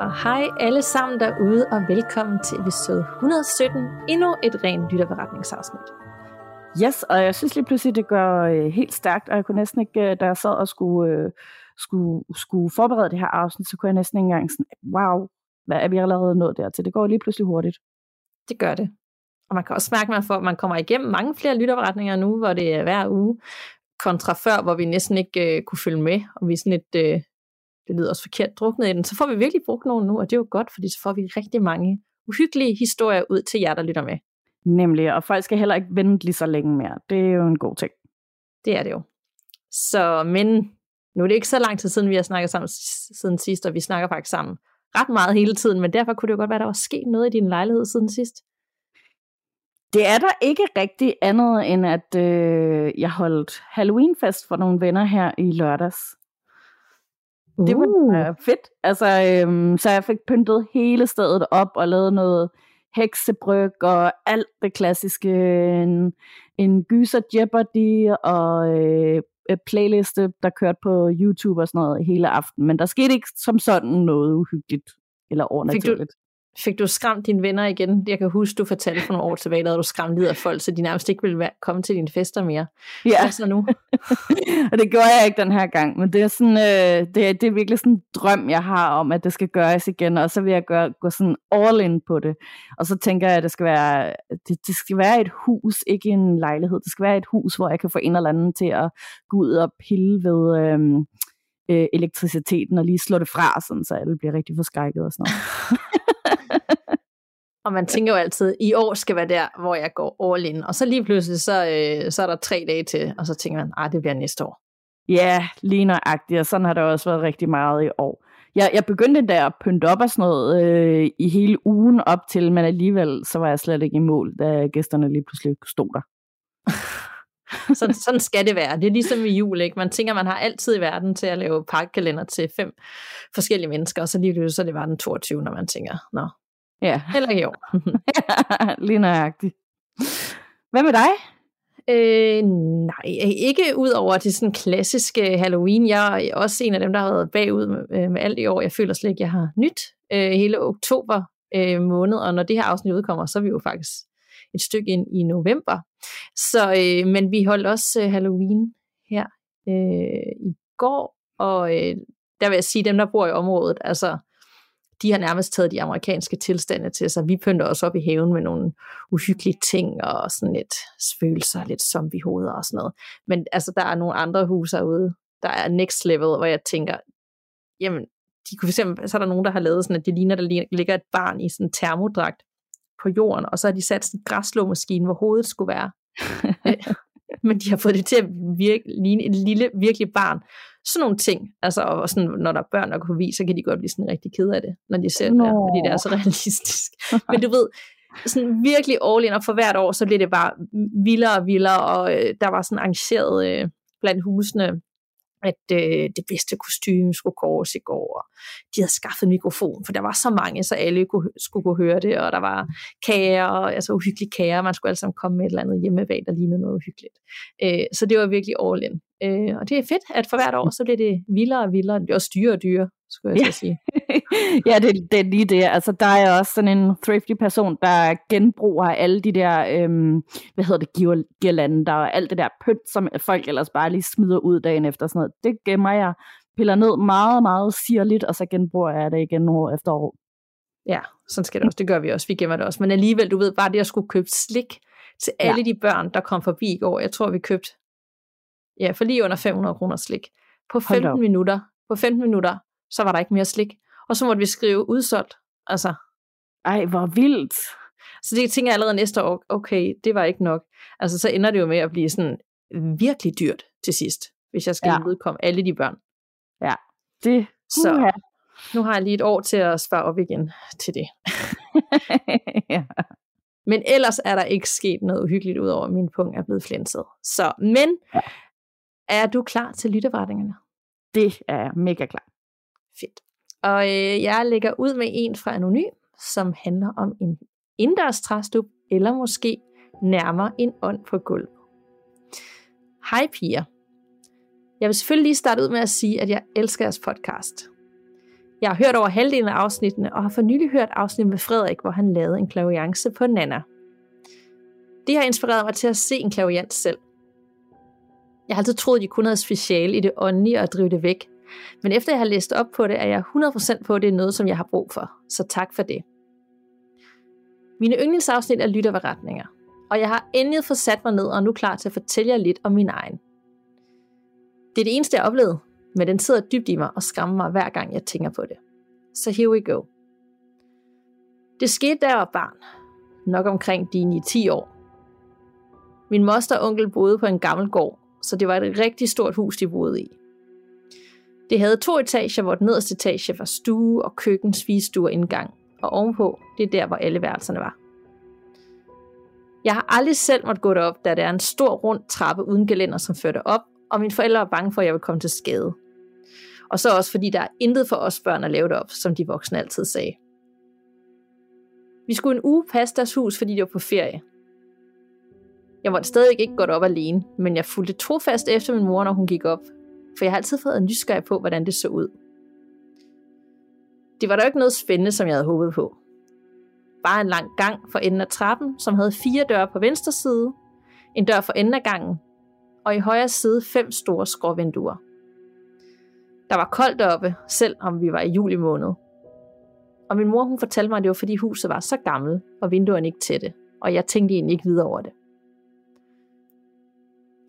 Og hej alle sammen derude, og velkommen til episode 117, endnu et rent lytterberetningsafsnit. Yes, og jeg synes lige pludselig, det gør øh, helt stærkt, og jeg kunne næsten ikke, øh, da jeg sad og skulle, øh, skulle, skulle forberede det her afsnit, så kunne jeg næsten ikke engang sådan, wow, hvad er vi allerede nået dertil? Det går lige pludselig hurtigt. Det gør det. Og man kan også mærke, at man, man kommer igennem mange flere lytterberetninger nu, hvor det er hver uge, kontra før, hvor vi næsten ikke øh, kunne følge med, og vi sådan et, øh, det lyder også forkert, druknet i den. Så får vi virkelig brugt nogen nu, og det er jo godt, fordi så får vi rigtig mange uhyggelige historier ud til jer, der lytter med. Nemlig, og folk skal heller ikke vente lige så længe mere. Det er jo en god ting. Det er det jo. Så, men nu er det ikke så lang tid siden, vi har snakket sammen siden sidst, og vi snakker faktisk sammen ret meget hele tiden, men derfor kunne det jo godt være, at der var sket noget i din lejlighed siden sidst. Det er der ikke rigtig andet, end at øh, jeg holdt Halloweenfest for nogle venner her i lørdags. Uh. Det var uh, fedt. Altså, øhm, så jeg fik pyntet hele stedet op og lavet noget heksebryg og alt det klassiske. En, en gyser Jeopardy og øh, playliste, der kørte på YouTube og sådan noget hele aften. Men der skete ikke som sådan noget uhyggeligt eller overnaturligt. Fik du skræmt dine venner igen? Jeg kan huske, du fortalte for nogle år tilbage, at du skræmt lidt af folk, så de nærmest ikke ville være, komme til dine fester mere. Ja. Hvad så nu? og det gjorde jeg ikke den her gang, men det er, sådan, øh, det, er, det er virkelig sådan en drøm, jeg har om, at det skal gøres igen, og så vil jeg gøre, gå sådan all in på det. Og så tænker jeg, at det skal være, det, det skal være et hus, ikke en lejlighed. Det skal være et hus, hvor jeg kan få en eller anden til at gå ud og pille ved... Øh, øh, elektriciteten og lige slå det fra, sådan, så alle bliver rigtig forskrækket og sådan noget. og man tænker jo altid, i år skal være der, hvor jeg går all in. Og så lige pludselig, så, øh, så er der tre dage til, og så tænker man, ah, det bliver næste år. Ja, lige nøjagtigt, og sådan har det også været rigtig meget i år. Jeg, jeg begyndte der at pynte op og sådan noget øh, i hele ugen op til, men alligevel så var jeg slet ikke i mål, da gæsterne lige pludselig stod der sådan, sådan skal det være. Det er ligesom i jul, ikke? Man tænker, man har altid i verden til at lave pakkekalender til fem forskellige mennesker, og så lige pludselig så det var den 22, når man tænker, nå, ja. heller ikke ja, lige nøjagtigt. Hvad med dig? Øh, nej, ikke ud over det sådan klassiske Halloween. Jeg er også en af dem, der har været bagud med, med alt i år. Jeg føler slet ikke, jeg har nyt øh, hele oktober øh, måned, og når det her afsnit udkommer, så er vi jo faktisk et stykke ind i november. Så, øh, men vi holdt også øh, Halloween her øh, i går, og øh, der vil jeg sige, dem der bor i området, altså de har nærmest taget de amerikanske tilstande til sig. Vi pynter os op i haven med nogle uhyggelige ting og sådan lidt spøgelser, lidt zombiehoveder og sådan noget. Men altså, der er nogle andre huse herude, der er next level, hvor jeg tænker, jamen, de kunne for eksempel, så er der nogen, der har lavet sådan, at det ligner, der ligger et barn i sådan en termodragt på jorden, og så har de sat sådan en græslåmaskine, hvor hovedet skulle være. Men de har fået det til at virke, ligne et lille, virkelig barn. Sådan nogle ting. Altså, og sådan, når der er børn, der går forbi, så kan de godt blive sådan rigtig ked af det, når de ser det der, fordi det er så realistisk. Men du ved, sådan virkelig all in, og for hvert år, så bliver det bare vildere og vildere, og øh, der var sådan arrangeret øh, blandt husene at øh, det bedste kostume skulle kåres i går, og de havde skaffet mikrofon, for der var så mange, så alle kunne, skulle kunne høre det, og der var kager, altså uhyggelige kager, man skulle alle sammen komme med et eller andet hjemmevalg, der lignede noget uhyggeligt. Øh, så det var virkelig all in. Øh, og det er fedt, at for hvert år, så bliver det vildere og vildere, det er også dyre og dyre, skulle jeg ja. sige. ja, det, det er lige det. Altså, der er også sådan en thrifty person, der genbruger alle de der, øhm, hvad hedder det, girlander og alt det der pynt, som folk ellers bare lige smider ud dagen efter. Sådan noget. Det gemmer jeg, piller ned meget, meget sirligt, og så genbruger jeg det igen år efter år. Ja, sådan skal det også. Det gør vi også. Vi gemmer det også. Men alligevel, du ved, bare det at skulle købe slik til alle ja. de børn, der kom forbi i går. Jeg tror, vi købte ja, for lige under 500 kroner slik. På 15 minutter, på 15 minutter, så var der ikke mere slik. Og så måtte vi skrive udsolgt. Altså. Ej, hvor vildt. Så det tænker jeg allerede næste år, okay, det var ikke nok. Altså så ender det jo med at blive sådan virkelig dyrt til sidst, hvis jeg skal ja. udkomme alle de børn. Ja, det så, Nu har jeg lige et år til at svare op igen til det. ja. Men ellers er der ikke sket noget uhyggeligt, udover at min punkt er blevet flænset. Så, men ja. Er du klar til lytterretningerne? Det er jeg mega klar. Fedt. Og øh, jeg lægger ud med en fra Anonym, som handler om en indendørs træstup, eller måske nærmere en ånd på gulv. Hej piger. Jeg vil selvfølgelig lige starte ud med at sige, at jeg elsker jeres podcast. Jeg har hørt over halvdelen af afsnittene, og har for nylig hørt afsnit med Frederik, hvor han lavede en klaviance på Nana. Det har inspireret mig til at se en klaviant selv. Jeg har altid troet, at de kun havde speciale i det åndelige og at drive det væk. Men efter jeg har læst op på det, er jeg 100% på, at det er noget, som jeg har brug for. Så tak for det. Mine yndlingsafsnit er lytterberetninger, og jeg har endelig fået sat mig ned og er nu klar til at fortælle jer lidt om min egen. Det er det eneste, jeg oplevede, men den sidder dybt i mig og skræmmer mig hver gang, jeg tænker på det. Så here we go. Det skete, da jeg var barn. Nok omkring dine 10 år. Min moster og onkel boede på en gammel gård, så det var et rigtig stort hus, de boede i. Det havde to etager, hvor den nederste etage var stue og køkken, spisestue og indgang, og ovenpå, det er der, hvor alle værelserne var. Jeg har aldrig selv måtte gå derop, da der er en stor rund trappe uden gelænder, som førte op, og mine forældre var bange for, at jeg ville komme til skade. Og så også fordi der er intet for os børn at lave det op, som de voksne altid sagde. Vi skulle en uge passe deres hus, fordi de var på ferie. Jeg måtte stadig ikke gå op alene, men jeg fulgte trofast efter min mor, når hun gik op, for jeg har altid fået en nysgerrig på, hvordan det så ud. Det var da ikke noget spændende, som jeg havde håbet på. Bare en lang gang for enden af trappen, som havde fire døre på venstre side, en dør for enden af gangen, og i højre side fem store skråvinduer. Der var koldt deroppe, selv om vi var i juli måned. Og min mor hun fortalte mig, at det var fordi huset var så gammelt, og vinduerne ikke tætte, og jeg tænkte egentlig ikke videre over det.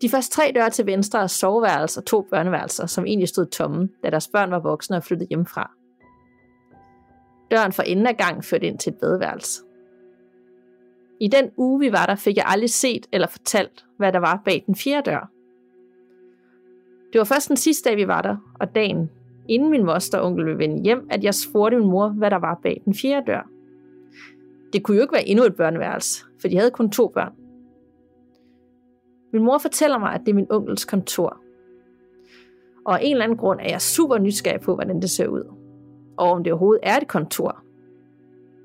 De første tre døre til venstre er soveværelser og to børneværelser, som egentlig stod tomme, da deres børn var voksne og flyttede hjemmefra. Døren for enden af gang førte ind til et badeværelse. I den uge, vi var der, fik jeg aldrig set eller fortalt, hvad der var bag den fjerde dør. Det var først den sidste dag, vi var der, og dagen, inden min moster og onkel ville vende hjem, at jeg spurgte min mor, hvad der var bag den fjerde dør. Det kunne jo ikke være endnu et børneværelse, for de havde kun to børn. Min mor fortæller mig, at det er min onkels kontor. Og af en eller anden grund er jeg super nysgerrig på, hvordan det ser ud. Og om det overhovedet er et kontor.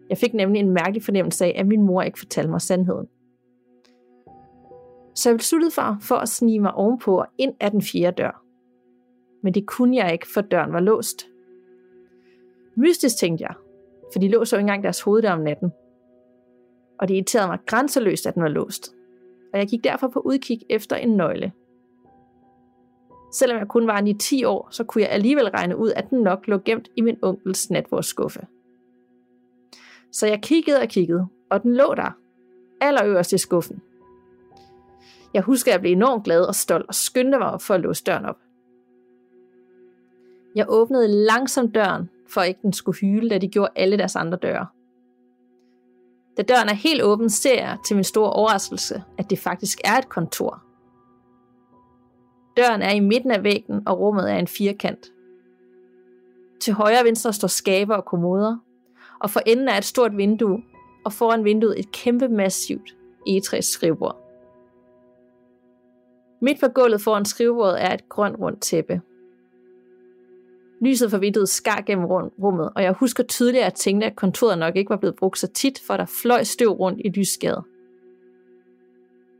Jeg fik nemlig en mærkelig fornemmelse af, at min mor ikke fortalte mig sandheden. Så jeg besluttede for, for at snige mig ovenpå og ind af den fjerde dør. Men det kunne jeg ikke, for døren var låst. Mystisk tænkte jeg, for de låser jo ikke engang deres hoveddør om natten. Og det irriterede mig grænseløst, at den var låst. Og jeg gik derfor på udkig efter en nøgle. Selvom jeg kun var 9-10 år, så kunne jeg alligevel regne ud, at den nok lå gemt i min onkels natbordsskuffe. Så jeg kiggede og kiggede, og den lå der, allerøverst i skuffen. Jeg husker, at jeg blev enormt glad og stolt og skyndte mig for at låse døren op. Jeg åbnede langsomt døren, for ikke den skulle hyle, da de gjorde alle deres andre døre. Da døren er helt åben, ser jeg til min store overraskelse, at det faktisk er et kontor. Døren er i midten af væggen, og rummet er en firkant. Til højre og venstre står skaber og kommoder, og for enden er et stort vindue, og foran vinduet et kæmpe massivt egetræs skrivebord. Midt på gulvet foran skrivebordet er et grønt rundt tæppe. Lyset fra vinduet skar gennem rummet, og jeg husker tydeligt, at tænkte, at kontoret nok ikke var blevet brugt så tit, for der fløj støv rundt i lysskade.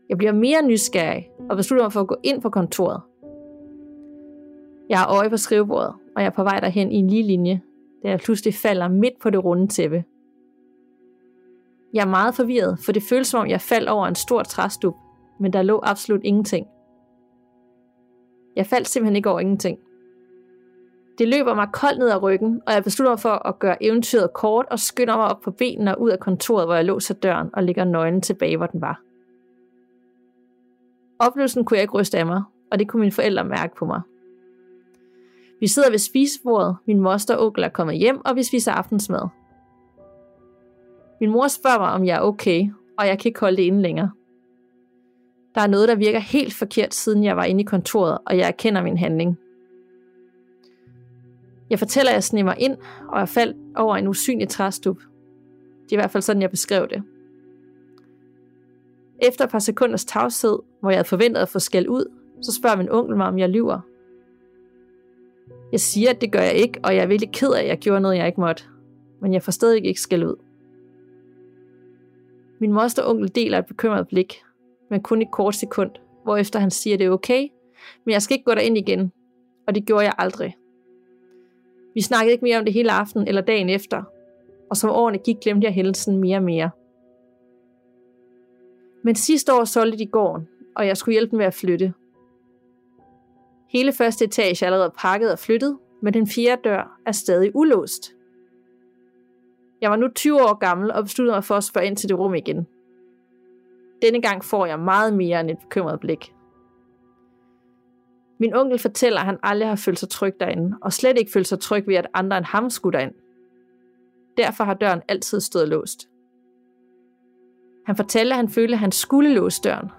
Jeg bliver mere nysgerrig og beslutter mig for at gå ind på kontoret. Jeg har øje på skrivebordet, og jeg er på vej derhen i en lige linje, da jeg pludselig falder midt på det runde tæppe. Jeg er meget forvirret, for det føles som om jeg faldt over en stor træstup, men der lå absolut ingenting. Jeg faldt simpelthen ikke over ingenting. Det løber mig koldt ned ad ryggen, og jeg beslutter mig for at gøre eventyret kort og skynder mig op på benene og ud af kontoret, hvor jeg låser døren og ligger nøglen tilbage, hvor den var. Oplevelsen kunne jeg ikke ryste af mig, og det kunne mine forældre mærke på mig. Vi sidder ved spisebordet, min moster og onkel er kommet hjem, og vi spiser aftensmad. Min mor spørger mig, om jeg er okay, og jeg kan ikke holde det inde længere. Der er noget, der virker helt forkert, siden jeg var inde i kontoret, og jeg erkender min handling. Jeg fortæller, at jeg snemmer ind, og jeg faldt over en usynlig træstup. Det er i hvert fald sådan, jeg beskrev det. Efter et par sekunders tavshed, hvor jeg havde forventet at få skæld ud, så spørger min onkel mig, om jeg lyver. Jeg siger, at det gør jeg ikke, og jeg er virkelig ked af, at jeg gjorde noget, jeg ikke måtte. Men jeg får stadig ikke skæld ud. Min moster og onkel deler et bekymret blik, men kun et kort sekund, hvorefter han siger, at det er okay, men jeg skal ikke gå derind igen, og det gjorde jeg aldrig. Vi snakkede ikke mere om det hele aften eller dagen efter, og som årene gik, glemte jeg hændelsen mere og mere. Men sidste år solgte de gården, og jeg skulle hjælpe dem med at flytte. Hele første etage er allerede pakket og flyttet, men den fjerde dør er stadig ulåst. Jeg var nu 20 år gammel og besluttede mig for at spørge ind til det rum igen. Denne gang får jeg meget mere end et bekymret blik. Min onkel fortæller, at han aldrig har følt sig tryg derinde, og slet ikke følt sig tryg ved, at andre end ham skulle derind. Derfor har døren altid stået låst. Han fortalte, at han følte, at han skulle låse døren,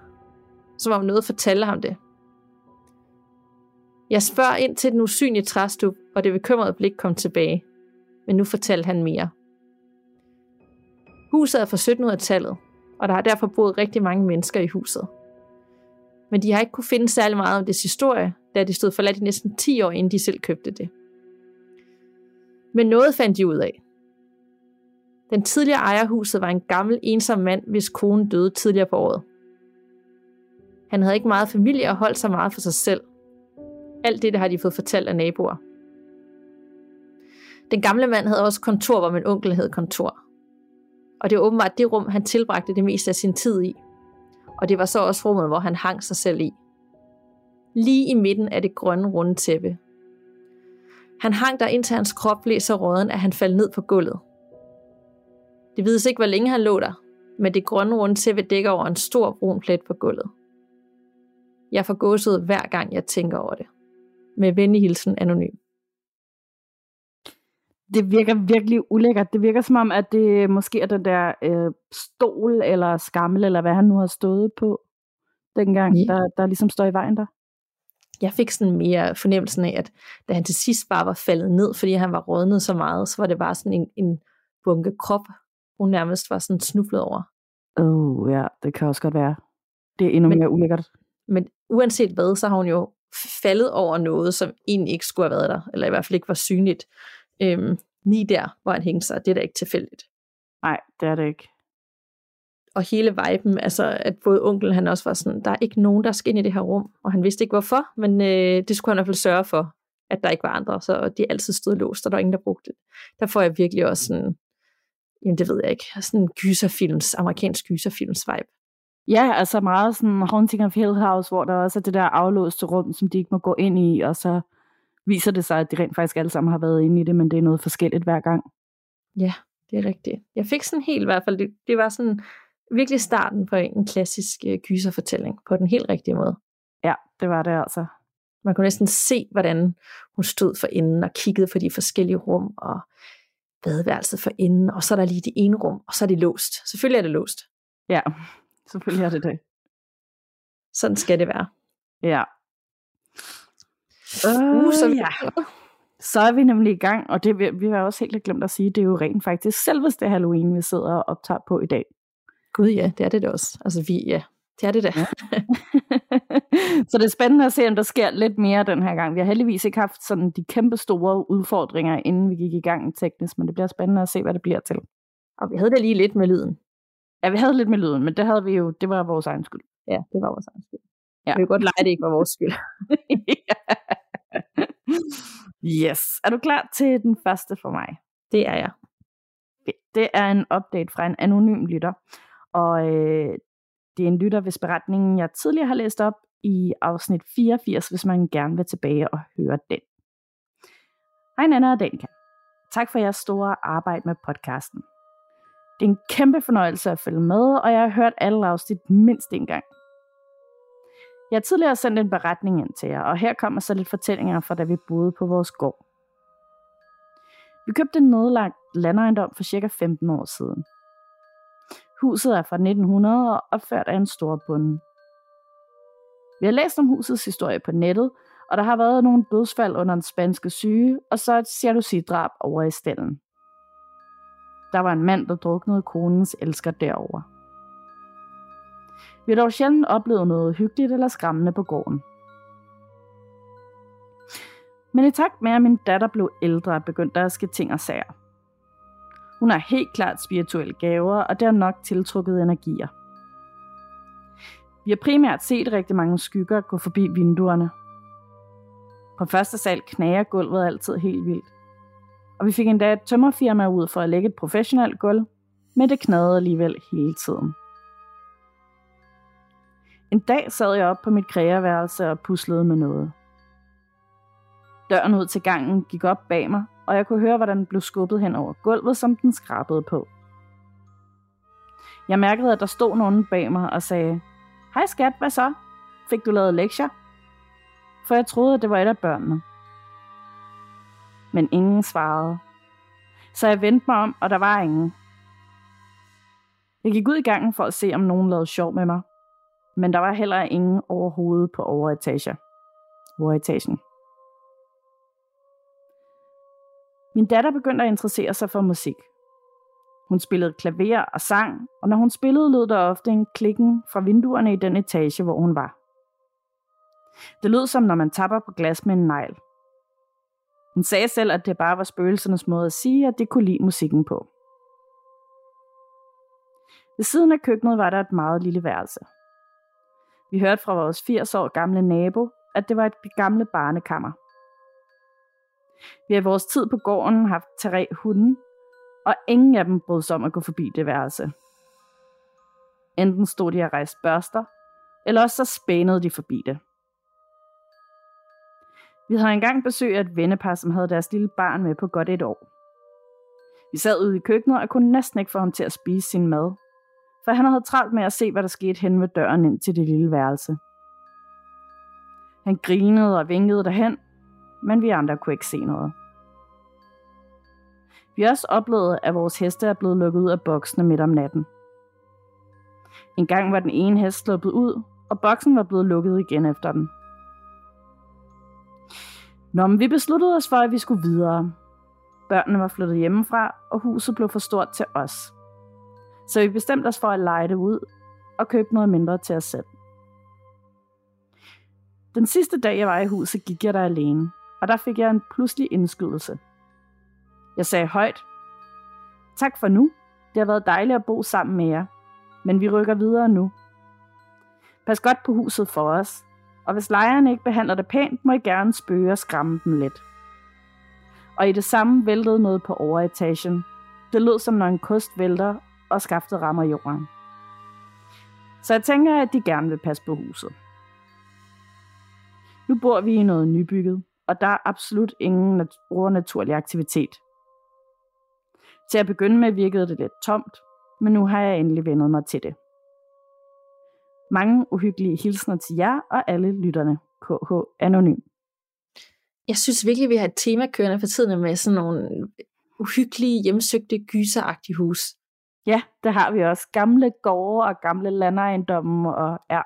som om noget fortalte ham det. Jeg spørger ind til den usynlige træstup, og det bekymrede blik kom tilbage. Men nu fortalte han mere. Huset er fra 1700-tallet, og der har derfor boet rigtig mange mennesker i huset. Men de har ikke kunne finde særlig meget om dets historie, da det stod forladt i næsten 10 år, inden de selv købte det. Men noget fandt de ud af. Den tidligere ejer huset var en gammel, ensom mand, hvis kone døde tidligere på året. Han havde ikke meget familie og holdt sig meget for sig selv. Alt det, det har de fået fortalt af naboer. Den gamle mand havde også kontor, hvor min onkel havde kontor. Og det var åbenbart det rum, han tilbragte det meste af sin tid i. Og det var så også rummet, hvor han hang sig selv i. Lige i midten af det grønne runde tæppe. Han hang der indtil hans krop blev så råden, at han faldt ned på gulvet. Det vides ikke, hvor længe han lå der, men det grønne runde tæppe dækker over en stor brun plet på gulvet. Jeg får gåsud hver gang, jeg tænker over det. Med venlig hilsen anonym det virker virkelig ulækkert. Det virker som om, at det måske er den der øh, stol eller skammel, eller hvad han nu har stået på dengang, yeah. der, der ligesom står i vejen der. Jeg fik sådan mere fornemmelsen af, at da han til sidst bare var faldet ned, fordi han var rådnet så meget, så var det bare sådan en, en bunke krop, hun nærmest var sådan snuflet over. Åh, oh, ja, det kan også godt være. Det er endnu men, mere ulækkert. Men uanset hvad, så har hun jo faldet over noget, som egentlig ikke skulle have været der, eller i hvert fald ikke var synligt øhm, lige der, hvor han hængte sig. Det er da ikke tilfældigt. Nej, det er det ikke. Og hele viben, altså at både onkel han også var sådan, der er ikke nogen, der skal ind i det her rum, og han vidste ikke hvorfor, men øh, det skulle han i hvert fald sørge for, at der ikke var andre, så de altid stod låst, og der var ingen, der brugte det. Der får jeg virkelig også sådan, jamen det ved jeg ikke, sådan en gyserfilms, amerikansk gyserfilms vibe. Ja, altså meget sådan Haunting of Hill House, hvor der også er det der aflåste rum, som de ikke må gå ind i, og så viser det sig, at de rent faktisk alle sammen har været inde i det, men det er noget forskelligt hver gang. Ja, det er rigtigt. Jeg fik sådan helt i hvert fald, det, det var sådan virkelig starten på en klassisk uh, gyserfortælling, på den helt rigtige måde. Ja, det var det altså. Man kunne næsten se, hvordan hun stod for inden og kiggede på de forskellige rum, og badeværelset for inden, og så er der lige det ene rum, og så er det låst. Selvfølgelig er det låst. Ja, selvfølgelig er det det. Sådan skal det være. Ja, Uh, uh, så, vi, ja. så er vi nemlig i gang, og det vi har også helt glemt at sige, det er jo rent faktisk selveste Halloween, vi sidder og optager på i dag. Gud ja, det er det da også. Altså vi, ja, det er det da. Ja. så det er spændende at se, om der sker lidt mere den her gang. Vi har heldigvis ikke haft sådan de kæmpe store udfordringer, inden vi gik i gang teknisk, men det bliver spændende at se, hvad det bliver til. Og vi havde da lige lidt med lyden. Ja, vi havde lidt med lyden, men det havde vi jo, det var vores egen skyld. Ja, det var vores egen skyld. Ja. Vi kan godt lege, det ikke var vores skyld. yes. Er du klar til den første for mig? Det er jeg. Det er en update fra en anonym lytter. Og øh, det er en lytter, hvis beretningen jeg tidligere har læst op i afsnit 84, hvis man gerne vil tilbage og høre den. Hej Nana og Danika. Tak for jeres store arbejde med podcasten. Det er en kæmpe fornøjelse at følge med, og jeg har hørt alle afsnit mindst en gang. Jeg har tidligere sendt en beretning ind til jer, og her kommer så lidt fortællinger fra da vi boede på vores gård. Vi købte en nedlagt landejendom for cirka 15 år siden. Huset er fra 1900 og opført af en stor bonde. Vi har læst om husets historie på nettet, og der har været nogle dødsfald under den spanske syge, og så et jalousidrab over i stallen. Der var en mand, der druknede konens elsker derover. Vi har dog sjældent oplevet noget hyggeligt eller skræmmende på gården. Men i takt med, at min datter blev ældre, begyndte der at ske ting og sager. Hun har helt klart spirituelle gaver, og det har nok tiltrukket energier. Vi har primært set rigtig mange skygger gå forbi vinduerne. På første sal knager gulvet altid helt vildt. Og vi fik endda et tømmerfirma ud for at lægge et professionelt gulv, men det knagede alligevel hele tiden. En dag sad jeg op på mit kreaværelse og puslede med noget. Døren ud til gangen gik op bag mig, og jeg kunne høre, hvordan den blev skubbet hen over gulvet, som den skrabede på. Jeg mærkede, at der stod nogen bag mig og sagde, Hej skat, hvad så? Fik du lavet lektier? For jeg troede, at det var et af børnene. Men ingen svarede. Så jeg vendte mig om, og der var ingen. Jeg gik ud i gangen for at se, om nogen lavede sjov med mig. Men der var heller ingen overhovedet på overetager. overetagen. Min datter begyndte at interessere sig for musik. Hun spillede klaver og sang, og når hun spillede, lød der ofte en klikken fra vinduerne i den etage, hvor hun var. Det lød som, når man tapper på glas med en negl. Hun sagde selv, at det bare var spøgelsernes måde at sige, at de kunne lide musikken på. Ved siden af køkkenet var der et meget lille værelse. Vi hørte fra vores 80 år gamle nabo, at det var et gamle barnekammer. Vi har i vores tid på gården haft tre hunde, og ingen af dem brød sig om at gå forbi det værelse. Enten stod de og rejste børster, eller også så spænede de forbi det. Vi havde engang besøg af et vennepar, som havde deres lille barn med på godt et år. Vi sad ude i køkkenet og kunne næsten ikke få ham til at spise sin mad, for han havde travlt med at se, hvad der skete hen ved døren ind til det lille værelse. Han grinede og vinkede derhen, men vi andre kunne ikke se noget. Vi også oplevet, at vores heste er blevet lukket ud af boksene midt om natten. En gang var den ene hest sluppet ud, og boksen var blevet lukket igen efter den. Nå, men vi besluttede os for, at vi skulle videre. Børnene var flyttet hjemmefra, og huset blev for stort til os. Så vi bestemte os for at lege det ud og købe noget mindre til os selv. Den sidste dag, jeg var i huset, gik jeg der alene, og der fik jeg en pludselig indskydelse. Jeg sagde højt, Tak for nu. Det har været dejligt at bo sammen med jer. Men vi rykker videre nu. Pas godt på huset for os, og hvis lejerne ikke behandler det pænt, må I gerne spøge og skræmme dem lidt. Og i det samme væltede noget på overetagen. Det lød som når en kost vælter, og skaftet rammer jorden. Så jeg tænker, at de gerne vil passe på huset. Nu bor vi i noget nybygget, og der er absolut ingen nat- overnaturlig aktivitet. Til at begynde med virkede det lidt tomt, men nu har jeg endelig vendet mig til det. Mange uhyggelige hilsner til jer og alle lytterne. KH Anonym. Jeg synes virkelig, vi har et tema kørende for tiden med sådan nogle uhyggelige, hjemsøgte, gyseragtige hus. Ja, det har vi også. Gamle gårde og gamle landejendomme og ja.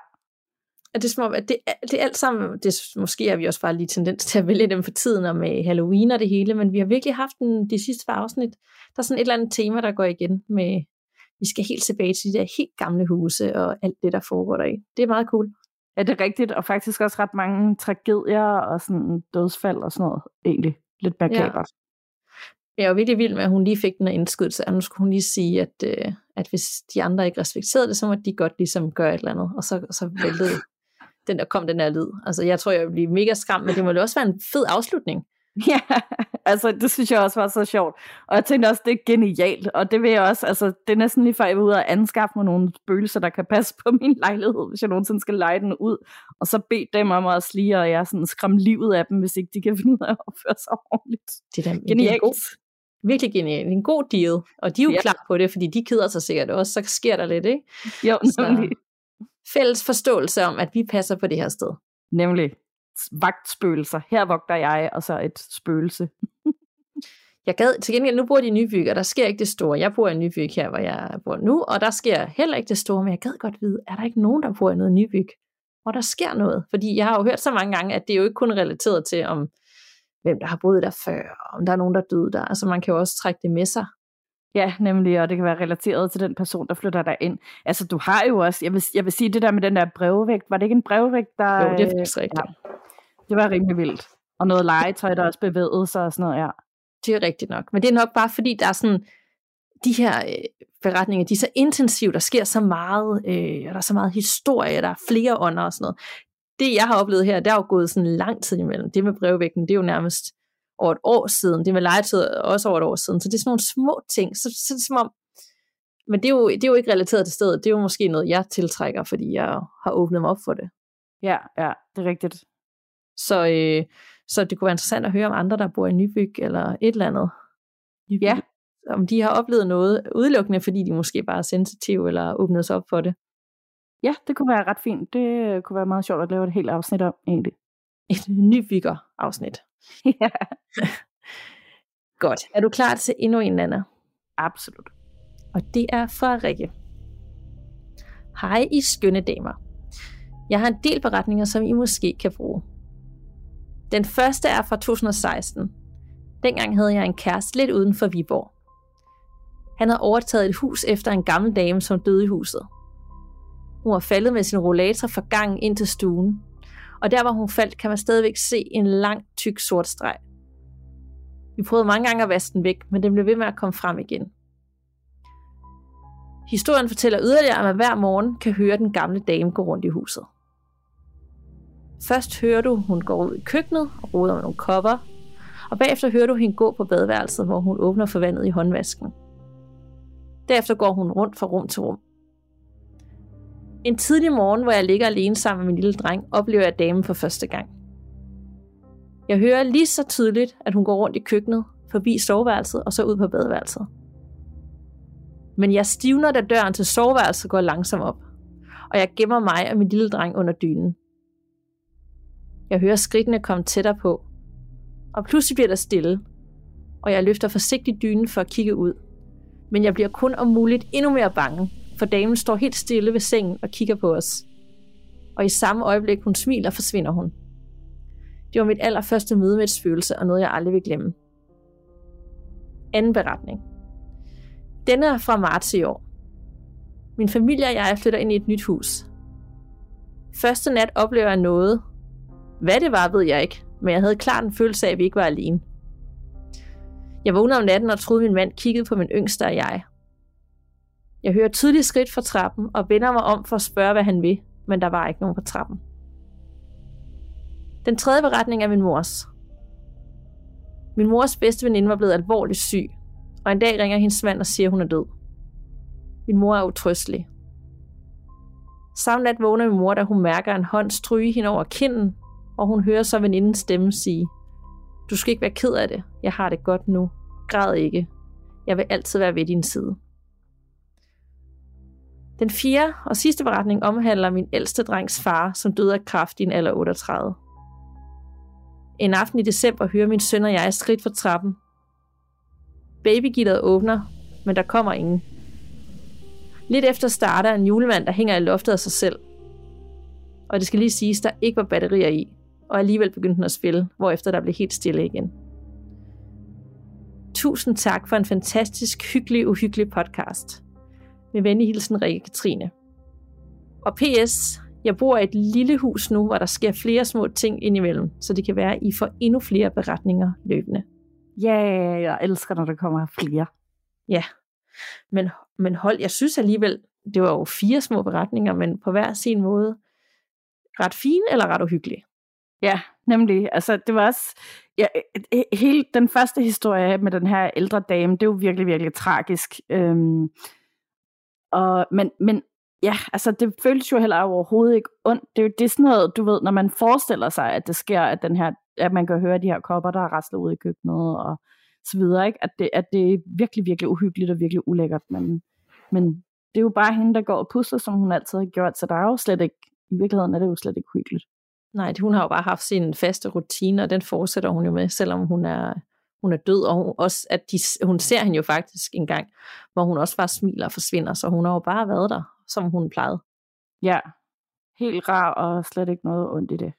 Og det er som om, at det, det er alt sammen, det, måske har vi også bare lige tendens til at vælge dem for tiden og med Halloween og det hele, men vi har virkelig haft en, de sidste par afsnit, der er sådan et eller andet tema, der går igen med, vi skal helt tilbage til de der helt gamle huse og alt det, der foregår deri. Det er meget cool. Ja, det er rigtigt, og faktisk også ret mange tragedier og sådan dødsfald og sådan noget, egentlig. Lidt makabert. Jeg jo virkelig vild med, at hun lige fik den her indskydelse, og nu skulle hun lige sige, at, øh, at hvis de andre ikke respekterede det, så må de godt ligesom gøre et eller andet, og så, så væltede den der kom den her lyd. Altså, jeg tror, jeg vil blive mega skræmt, men det må jo også være en fed afslutning. Ja, altså det synes jeg også var så sjovt. Og jeg tænkte også, det er genialt. Og det vil jeg også, altså det er næsten lige før, jeg vil ud og anskaffe mig nogle spøgelser, der kan passe på min lejlighed, hvis jeg nogensinde skal lege den ud. Og så bede dem om at slige, og jeg sådan skræmme livet af dem, hvis ikke de kan finde ud af at opføre sig ordentligt. Det er da Genialt. Det er god, virkelig genialt. En god deal. Og de er jo Ja. klar på det, fordi de keder sig sikkert også. Så sker der lidt, ikke? Jo, Så- nemlig. Fælles forståelse om, at vi passer på det her sted. Nemlig. Vagtspøgelser. Her vogter jeg, og så et spøgelse. Jeg gad, til gengæld, nu bor de i Nybyg, og der sker ikke det store. Jeg bor i Nybyg her, hvor jeg bor nu, og der sker heller ikke det store, men jeg gad godt vide, er der ikke nogen, der bor i noget Nybyg? hvor der sker noget. Fordi jeg har jo hørt så mange gange, at det er jo ikke kun relateret til, om hvem der har boet der før, om der er nogen, der døde der. Altså man kan jo også trække det med sig. Ja, nemlig, og det kan være relateret til den person, der flytter der ind. Altså, du har jo også, jeg vil, jeg vil sige, det der med den der brevvægt, var det ikke en brevvægt, der... Jo, det er faktisk rigtigt. Ja, det var rimelig vildt. Og noget legetøj, der også bevægede sig og sådan noget, ja. Det er rigtigt nok. Men det er nok bare, fordi der er sådan, de her øh, beretninger, de er så intensive, der sker så meget, øh, og der er så meget historie, der er flere ånder og sådan noget. Det, jeg har oplevet her, der er jo gået sådan lang tid imellem. Det med brevvægten, det er jo nærmest over et år siden. Det med legetøj også over et år siden. Så det er sådan nogle små ting. Så, så det er som om, men det er, jo, det er jo ikke relateret til stedet. Det er jo måske noget, jeg tiltrækker, fordi jeg har åbnet mig op for det. Ja, ja, det er rigtigt. Så, øh, så det kunne være interessant at høre om andre, der bor i Nybyg eller et eller andet. Nybyg. Ja. Om de har oplevet noget udelukkende, fordi de måske bare er sensitive eller åbnet sig op for det. Ja, det kunne være ret fint. Det kunne være meget sjovt at lave et helt afsnit om, egentlig. Et nybygger afsnit. ja. Godt. Er du klar til endnu en, Anna? Absolut. Og det er fra Rikke. Hej I skønne damer. Jeg har en del beretninger, som I måske kan bruge. Den første er fra 2016. Dengang havde jeg en kæreste lidt uden for Viborg. Han havde overtaget et hus efter en gammel dame, som døde i huset. Hun var faldet med sin rollator fra gangen ind til stuen, og der hvor hun faldt, kan man stadigvæk se en lang, tyk sort streg. Vi prøvede mange gange at vaske den væk, men den blev ved med at komme frem igen. Historien fortæller yderligere, at man hver morgen kan høre den gamle dame gå rundt i huset. Først hører du, hun går ud i køkkenet og roder med nogle kopper, og bagefter hører du hende gå på badeværelset, hvor hun åbner for vandet i håndvasken. Derefter går hun rundt fra rum til rum. En tidlig morgen, hvor jeg ligger alene sammen med min lille dreng, oplever jeg damen for første gang. Jeg hører lige så tydeligt, at hun går rundt i køkkenet, forbi soveværelset og så ud på badeværelset. Men jeg stivner, da døren til soveværelset går langsomt op, og jeg gemmer mig og min lille dreng under dynen. Jeg hører skridtene komme tættere på, og pludselig bliver der stille, og jeg løfter forsigtigt dynen for at kigge ud. Men jeg bliver kun om muligt endnu mere bange, for damen står helt stille ved sengen og kigger på os. Og i samme øjeblik, hun smiler, forsvinder hun. Det var mit allerførste møde med et spøgelse, og noget jeg aldrig vil glemme. Anden beretning. Denne er fra marts i år. Min familie og jeg flytter ind i et nyt hus. Første nat oplever jeg noget. Hvad det var, ved jeg ikke, men jeg havde klart en følelse af, at vi ikke var alene. Jeg vågnede om natten og troede, min mand kiggede på min yngste og jeg. Jeg hører tydeligt skridt fra trappen og vender mig om for at spørge, hvad han vil, men der var ikke nogen på trappen. Den tredje beretning er min mors. Min mors bedste veninde var blevet alvorligt syg, og en dag ringer hendes mand og siger, at hun er død. Min mor er utrystelig. Samme nat vågner min mor, da hun mærker en hånd stryge hende over kinden, og hun hører så venindens stemme sige, Du skal ikke være ked af det. Jeg har det godt nu. Græd ikke. Jeg vil altid være ved din side. Den fjerde og sidste beretning omhandler min ældste drengs far, som døde af kræft i en alder 38. En aften i december hører min søn og jeg skridt fra trappen. Babygitteret åbner, men der kommer ingen. Lidt efter starter en julemand, der hænger i loftet af sig selv. Og det skal lige siges, der ikke var batterier i, og alligevel begyndte den at spille, hvorefter der blev helt stille igen. Tusind tak for en fantastisk, hyggelig, uhyggelig podcast. Med venlig hilsen, Rikke Katrine. Og PS, jeg bor i et lille hus nu, hvor der sker flere små ting indimellem, så det kan være, at I får endnu flere beretninger løbende. Ja, yeah, jeg elsker, når der kommer flere. Ja, men, men hold, jeg synes alligevel, det var jo fire små beretninger, men på hver sin måde ret fine eller ret uhyggelige. Ja, nemlig. Altså, det var også... Ja, hele den første historie med den her ældre dame, det er jo virkelig, virkelig tragisk. Øhm, og, men, men ja, altså det føles jo heller overhovedet ikke ondt. Det er jo det er sådan noget, du ved, når man forestiller sig, at det sker, at, den her, at man kan høre de her kopper, der er raslet ud i køkkenet og så videre, ikke? At, det, at det er virkelig, virkelig uhyggeligt og virkelig ulækkert. Men, men det er jo bare hende, der går og pusler, som hun altid har gjort, så der er jo slet ikke, i virkeligheden er det jo slet ikke uhyggeligt. Nej, hun har jo bare haft sin faste rutine, og den fortsætter hun jo med, selvom hun er, hun er død, og hun, også, at de, hun ser hende jo faktisk en gang, hvor hun også bare smiler og forsvinder, så hun har jo bare været der, som hun plejede. Ja, helt rar og slet ikke noget ondt i det.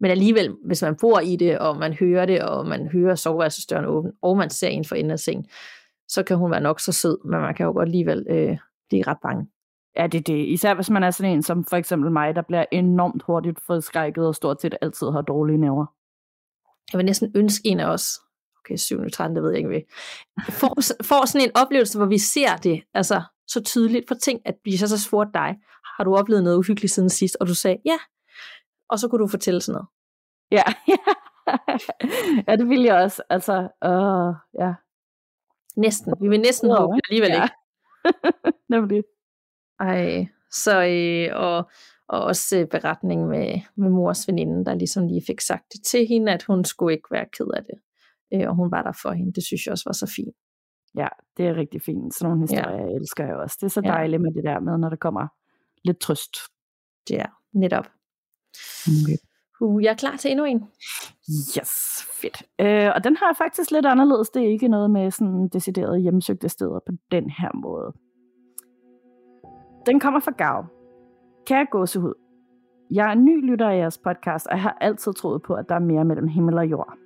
Men alligevel, hvis man bor i det, og man hører det, og man hører soveværelsesdøren åben, og man ser en for enden af sengen, så kan hun være nok så sød, men man kan jo godt alligevel øh, blive ret bange. Ja, det er det. Især hvis man er sådan en som for eksempel mig, der bliver enormt hurtigt forskrækket og stort set altid har dårlige nerver. Jeg vil næsten ønske en af os, okay, 7. 13, det ved jeg ikke, ved, får, får sådan en oplevelse, hvor vi ser det, altså så tydeligt, for ting, at vi så så spurgte dig, har du oplevet noget uhyggeligt siden sidst? Og du sagde, ja. Og så kunne du fortælle sådan noget. Ja, ja det vil jeg også. Altså, øh, ja. Næsten. Vi vil næsten håbe alligevel ja. ikke. Nemlig. Ej, så øh, og, og også øh, beretning med, med mors veninde, der ligesom lige fik sagt det til hende, at hun skulle ikke være ked af det. Øh, og hun var der for hende. Det synes jeg også var så fint. Ja, det er rigtig fint. Sådan nogle historier ja. elsker jeg også. Det er så dejligt ja. med det der med, når der kommer lidt trøst. Ja, netop. Okay. Uh, jeg er klar til endnu en. Yes, fedt. Øh, og den har jeg faktisk lidt anderledes. Det er ikke noget med sådan deciderede hjemsøgte steder på den her måde. Den kommer fra Gav. Kære gåsehud. Jeg er ny lytter af jeres podcast, og jeg har altid troet på, at der er mere mellem himmel og jord.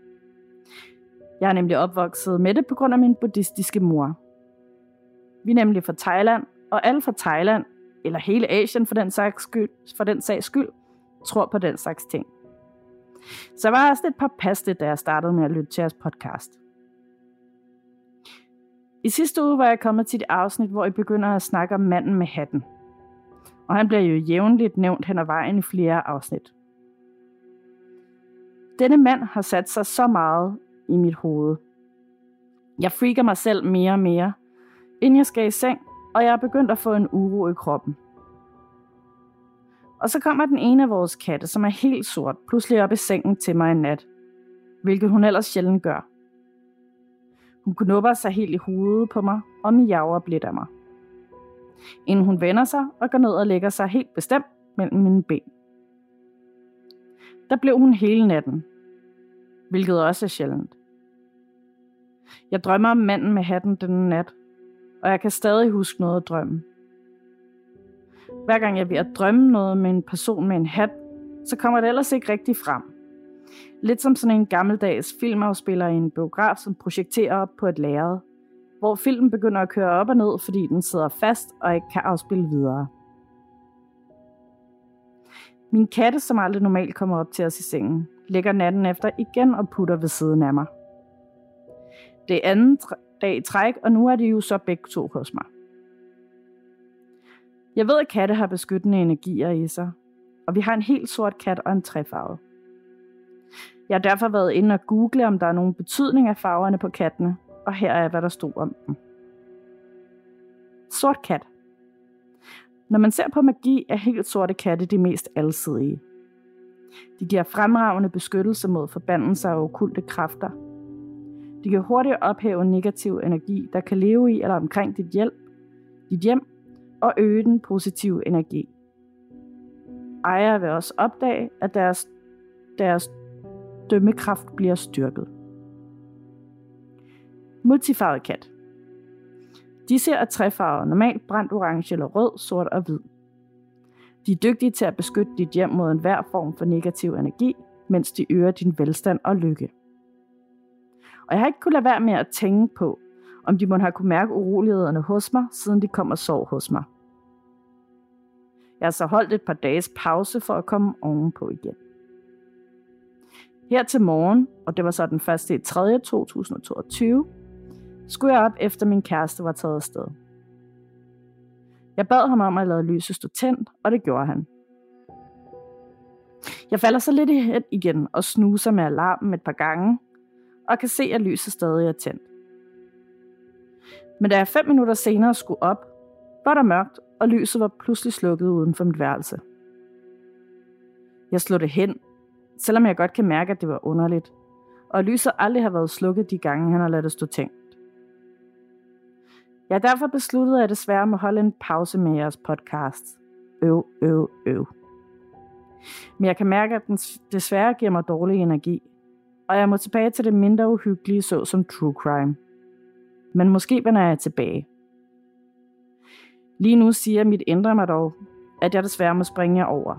Jeg er nemlig opvokset med det på grund af min buddhistiske mor. Vi er nemlig fra Thailand, og alle fra Thailand, eller hele Asien for den sags skyld, for den sags skyld tror på den slags ting. Så jeg var også lidt paste, da jeg startede med at lytte til jeres podcast. I sidste uge var jeg kommet til et afsnit, hvor I begynder at snakke om manden med hatten. Og han bliver jo jævnligt nævnt hen ad vejen i flere afsnit. Denne mand har sat sig så meget i mit hoved. Jeg freaker mig selv mere og mere, inden jeg skal i seng, og jeg er begyndt at få en uro i kroppen. Og så kommer den ene af vores katte, som er helt sort, pludselig op i sengen til mig en nat. Hvilket hun ellers sjældent gør. Hun knupper sig helt i hovedet på mig og miaver blidt af mig. Inden hun vender sig og går ned og lægger sig helt bestemt mellem mine ben. Der blev hun hele natten, hvilket også er sjældent. Jeg drømmer om manden med hatten den nat, og jeg kan stadig huske noget af drømmen. Hver gang jeg er ved at drømme noget med en person med en hat, så kommer det ellers ikke rigtig frem. Lidt som sådan en gammeldags filmafspiller i en biograf, som projekterer op på et lærred, hvor filmen begynder at køre op og ned, fordi den sidder fast og ikke kan afspille videre. Min katte, som aldrig normalt kommer op til os i sengen, ligger natten efter igen og putter ved siden af mig. Det er anden dag i træk, og nu er de jo så begge to hos mig. Jeg ved, at katte har beskyttende energier i sig, og vi har en helt sort kat og en træfarve. Jeg har derfor været inde og google, om der er nogen betydning af farverne på kattene, og her er, hvad der stod om dem. Sort kat. Når man ser på magi, er helt sorte katte de mest alsidige. De giver fremragende beskyttelse mod forbandelser og okulte kræfter. De kan hurtigt ophæve negativ energi, der kan leve i eller omkring dit, hjælp, dit hjem og øge den positive energi. Ejere vil også opdage, at deres, deres dømmekraft bliver styrket. Multifarvet kat. Disse er trefarvede, normalt brændt orange eller rød, sort og hvid. De er dygtige til at beskytte dit hjem mod enhver form for negativ energi, mens de øger din velstand og lykke. Og jeg har ikke kunnet lade være med at tænke på, om de måtte have kunne mærke urolighederne hos mig, siden de kom og sov hos mig. Jeg har så holdt et par dages pause for at komme ovenpå igen. Her til morgen, og det var så den 1. i 3. 2022, skulle jeg op efter min kæreste var taget afsted. Jeg bad ham om at lade lyset stå tændt, og det gjorde han. Jeg falder så lidt i igen og snuser med alarmen et par gange, og kan se, at lyset stadig er tændt. Men da jeg fem minutter senere skulle op, var der mørkt, og lyset var pludselig slukket uden for mit værelse. Jeg slog det hen, selvom jeg godt kan mærke, at det var underligt, og lyset aldrig har været slukket de gange, han har ladet det stå tænkt. Jeg har derfor besluttet, at jeg desværre må holde en pause med jeres podcast. Øv, øv, øv. Men jeg kan mærke, at den desværre giver mig dårlig energi, og jeg må tilbage til det mindre uhyggelige, så som true crime. Men måske vender jeg tilbage. Lige nu siger mit indre mig dog, at jeg desværre må springe jer over.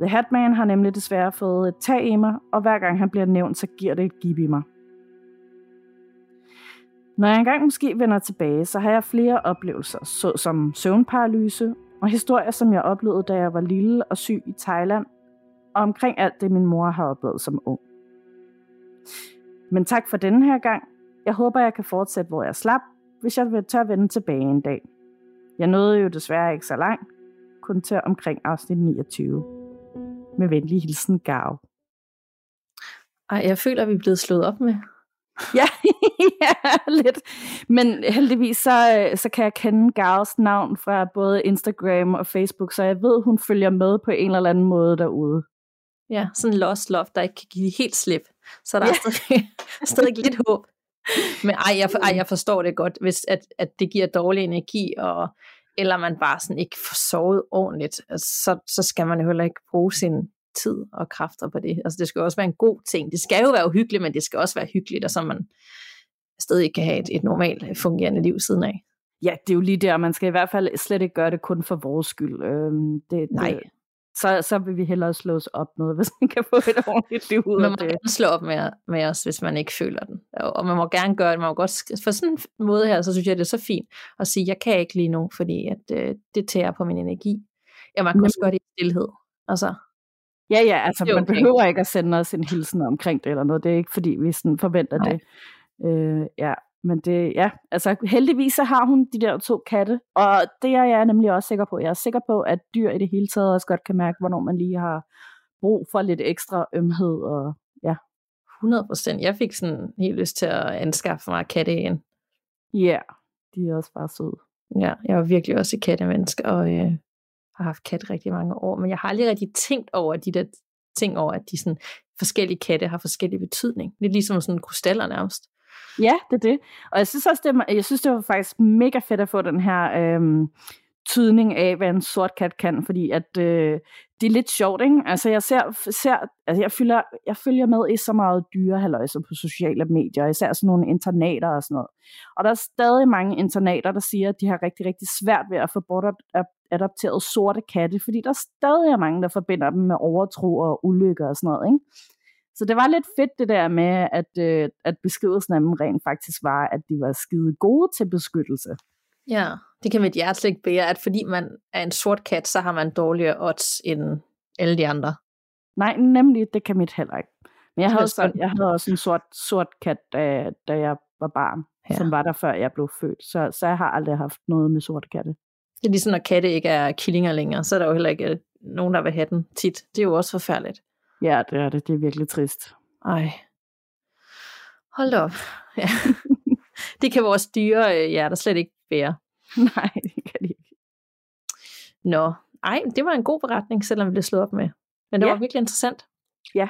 The Hatman har nemlig desværre fået et tag i mig, og hver gang han bliver nævnt, så giver det et gib i mig. Når jeg engang måske vender tilbage, så har jeg flere oplevelser, såsom søvnparalyse og historier, som jeg oplevede, da jeg var lille og syg i Thailand, og omkring alt det, min mor har oplevet som ung. Men tak for denne her gang. Jeg håber, jeg kan fortsætte, hvor jeg slap, hvis jeg vil tør vende tilbage en dag. Jeg nåede jo desværre ikke så langt, kun til omkring afsnit 29. Med venlig hilsen, Gav. Ej, jeg føler, at vi er blevet slået op med. ja, ja, lidt. Men heldigvis så, så kan jeg kende Gavs navn fra både Instagram og Facebook, så jeg ved, hun følger med på en eller anden måde derude. Ja, sådan en lost love, der ikke kan give helt slip. Så der ja. er stadig, stadig lidt håb. Men ej jeg, ej, jeg forstår det godt, hvis at, at det giver dårlig energi, og, eller man bare sådan ikke får sovet ordentligt, altså, så, så skal man jo heller ikke bruge sin tid og kræfter på det. Altså det skal også være en god ting. Det skal jo være uhyggeligt, men det skal også være hyggeligt, og så man stadig kan have et, et normalt fungerende liv siden af. Ja, det er jo lige der, man skal i hvert fald slet ikke gøre det kun for vores skyld. Øhm, det, Nej. Det, så, så vil vi hellere slå os op med, hvis man kan få et ordentligt liv ud man af det. Man må gerne slå op med, med os, hvis man ikke føler den. Og man må gerne gøre det. Man må godt, for sådan en måde her, så synes jeg, det er så fint at sige, jeg kan ikke lige nu, fordi at, øh, det tærer på min energi. Ja, man kan også gøre det i stillhed. Altså, Ja, ja, altså okay. man behøver ikke at sende os en hilsen omkring det eller noget. Det er ikke, fordi vi sådan forventer Nej. det. Øh, ja, men det, ja, altså heldigvis så har hun de der to katte, og det er jeg nemlig også sikker på. Jeg er sikker på, at dyr i det hele taget også godt kan mærke, hvornår man lige har brug for lidt ekstra ømhed, og ja. 100 procent. Jeg fik sådan helt lyst til at anskaffe mig katte igen. Ja, yeah, de er også bare søde. Ja, jeg var virkelig også et kattemenneske, og øh, har haft kat rigtig mange år, men jeg har aldrig rigtig tænkt over de der ting over, at de sådan forskellige katte har forskellige betydning. Lidt ligesom sådan krystaller nærmest. Ja, det er det. Og jeg synes også, det, jeg synes, det var faktisk mega fedt at få den her øhm, tydning af, hvad en sort kat kan, fordi at øh, det er lidt sjovt, ikke? Altså jeg ser, ser altså jeg følger, jeg følger med i så meget dyrehaløjser på sociale medier, især sådan nogle internater og sådan noget. Og der er stadig mange internater, der siger, at de har rigtig, rigtig svært ved at få bort adopteret sorte katte, fordi der stadig er mange, der forbinder dem med overtro og ulykker og sådan noget, ikke? Så det var lidt fedt det der med, at, øh, at beskrivelsen af dem rent faktisk var, at de var skide gode til beskyttelse. Ja, det kan mit hjerte ikke bære, at fordi man er en sort kat, så har man dårligere odds end alle de andre. Nej, nemlig, det kan mit heller ikke. Men jeg havde, også, jeg havde også en sort, sort kat, da, da jeg var barn, ja. som var der før jeg blev født. Så, så jeg har aldrig haft noget med sorte katte. Det er ligesom, når katte ikke er killinger længere, så er der jo heller ikke øh, nogen, der vil have den tit. Det er jo også forfærdeligt. Ja, det er det. Det er virkelig trist. Ej. Hold op. Ja. det kan vores dyre øh, hjerter slet ikke bære. Nej, det kan de ikke. Nå, ej, det var en god beretning, selvom vi blev slået op med. Men det ja. var virkelig interessant. Ja,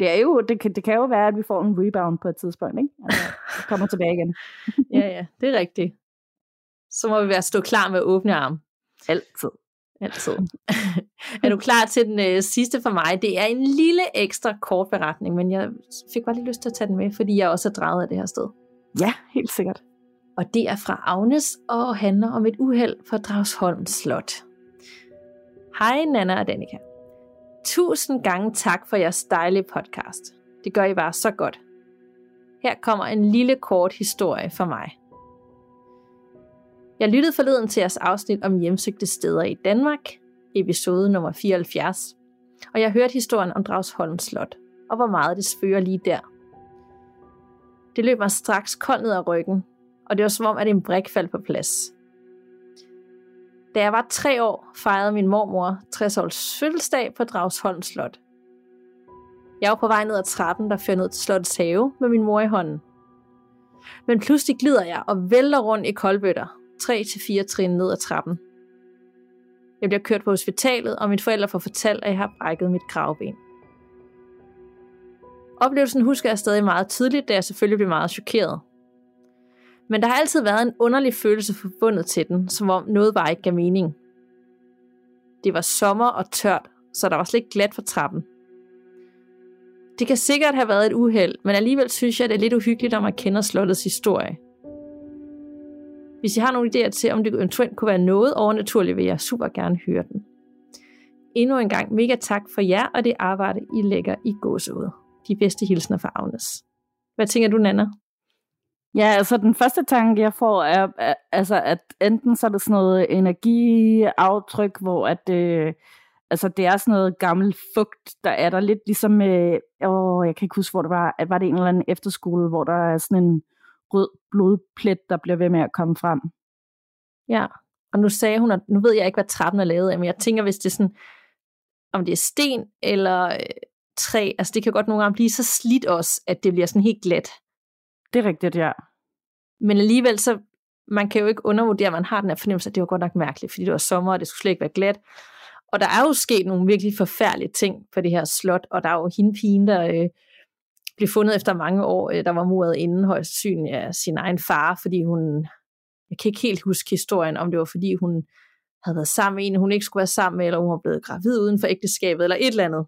det, er jo, det, kan, det kan jo være, at vi får en rebound på et tidspunkt, ikke? Altså, kommer tilbage igen. ja, ja, det er rigtigt. Så må vi være stå klar med åbne arme. Altid. Altid. er du klar til den øh, sidste for mig? Det er en lille ekstra kort beretning, men jeg fik bare lige lyst til at tage den med, fordi jeg også er drejet af det her sted. Ja, helt sikkert. Og det er fra Agnes og handler om et uheld for Dragsholm Slot. Hej Nana og Danika. Tusind gange tak for jeres dejlige podcast. Det gør I bare så godt. Her kommer en lille kort historie for mig. Jeg lyttede forleden til jeres afsnit om hjemsøgte steder i Danmark, episode nummer 74, og jeg hørte historien om Dragsholm Slot, og hvor meget det spørger lige der. Det løb mig straks koldt ned ad ryggen, og det var som om, at en brik faldt på plads. Da jeg var tre år, fejrede min mormor 60 års fødselsdag på Dragsholm Slot. Jeg var på vej ned ad trappen, der fører ned til slottets have med min mor i hånden. Men pludselig glider jeg og vælter rundt i koldbøtter, 3-4 trin ned ad trappen. Jeg bliver kørt på hospitalet, og mine forældre får fortalt, at jeg har brækket mit kravben. Oplevelsen husker jeg stadig meget tydeligt, da jeg selvfølgelig blev meget chokeret. Men der har altid været en underlig følelse forbundet til den, som om noget bare ikke gav mening. Det var sommer og tørt, så der var slet ikke glat for trappen. Det kan sikkert have været et uheld, men alligevel synes jeg, det er lidt uhyggeligt, når man kender slottets historie. Hvis I har nogle idéer til, om det eventuelt kunne være noget overnaturligt, vil jeg super gerne høre den. endnu en gang mega tak for jer og det arbejde, I lægger i gåseude. De bedste hilsner fra Agnes. Hvad tænker du, Nana? Ja, altså den første tanke, jeg får, er, er altså, at enten så er det sådan noget energiaftryk, hvor at, øh, altså, det er sådan noget gammel fugt, der er der lidt ligesom, øh, åh, jeg kan ikke huske, hvor det var, at var det en eller anden efterskole, hvor der er sådan en rød blodplet, der bliver ved med at komme frem. Ja, og nu sagde hun, at nu ved jeg ikke, hvad trappen er lavet af, men jeg tænker, hvis det er sådan, om det er sten eller øh, træ, altså det kan godt nogle gange blive så slidt også, at det bliver sådan helt glat. Det er rigtigt, ja. Men alligevel så, man kan jo ikke undervurdere, at man har den her fornemmelse, at det var godt nok mærkeligt, fordi det var sommer, og det skulle slet ikke være glat. Og der er jo sket nogle virkelig forfærdelige ting på det her slot, og der er jo hende pigen, der øh, blev fundet efter mange år, øh, der var muret inden højst syn af sin egen far, fordi hun, jeg kan ikke helt huske historien, om det var fordi hun havde været sammen med en, hun ikke skulle være sammen med, eller hun var blevet gravid uden for ægteskabet, eller et eller andet.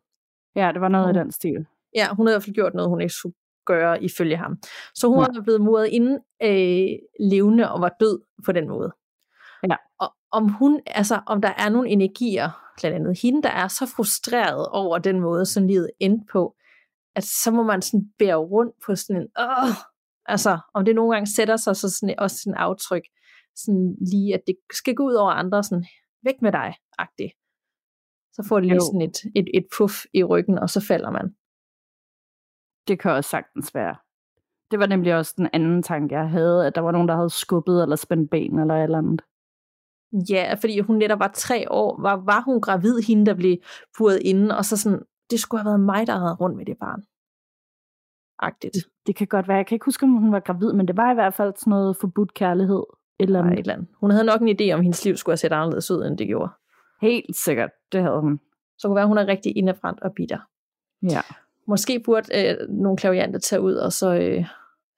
Ja, det var noget i den stil. Ja, hun havde i hvert fald gjort noget, hun ikke skulle gøre ifølge ham. Så hun ja. var blevet muret inden øh, levende og var død på den måde. Ja. Og om hun, altså om der er nogle energier, blandt andet hende, der er så frustreret over den måde, som livet endte på, at så må man sådan bære rundt på sådan en, åh, altså om det nogle gange sætter sig så sådan, også sådan en aftryk, sådan lige, at det skal gå ud over andre, sådan væk med dig, agtigt. Så får det lige jo. sådan et, et, et puff i ryggen, og så falder man. Det kan også sagtens være. Det var nemlig også den anden tanke, jeg havde, at der var nogen, der havde skubbet eller spændt ben eller et eller andet. Ja, fordi hun netop var tre år. Var, var hun gravid, hende der blev buret inden, og så sådan, det skulle have været mig, der havde rundt med det barn. Agtigt. Det, det kan godt være. Jeg kan ikke huske, om hun var gravid, men det var i hvert fald sådan noget forbudt kærlighed. Et eller andet. et eller andet. Hun havde nok en idé om, at hendes liv skulle have set anderledes ud, end det gjorde. Helt sikkert, det havde hun. Så kunne være, at hun er rigtig indebrændt og bitter. Ja. Måske burde øh, nogle klavianter tage ud og så øh,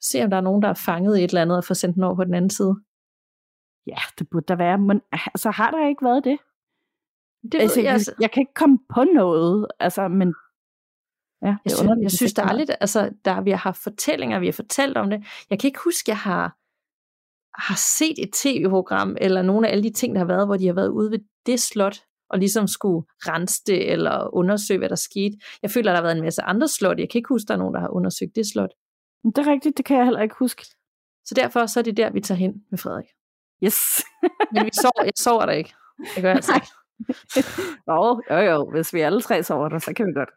se, om der er nogen, der er fanget i et eller andet og få sendt den over på den anden side. Ja, det burde der være, men altså, har der ikke været det? Det altså, jeg, altså. jeg kan ikke komme på noget, altså, men Ja, jeg, synes, jeg synes, der er lidt, altså, der, vi har haft fortællinger, vi har fortalt om det. Jeg kan ikke huske, jeg har, har set et tv-program, eller nogle af alle de ting, der har været, hvor de har været ude ved det slot, og ligesom skulle rense det, eller undersøge, hvad der skete. Jeg føler, der har været en masse andre slot. Jeg kan ikke huske, der er nogen, der har undersøgt det slot. Det er rigtigt, det kan jeg heller ikke huske. Så derfor så er det der, vi tager hen med Frederik. Yes. Men vi sover, jeg sover der ikke. Det gør jeg altså ikke. Jo, jo, jo. Hvis vi alle tre sover der, så kan vi godt.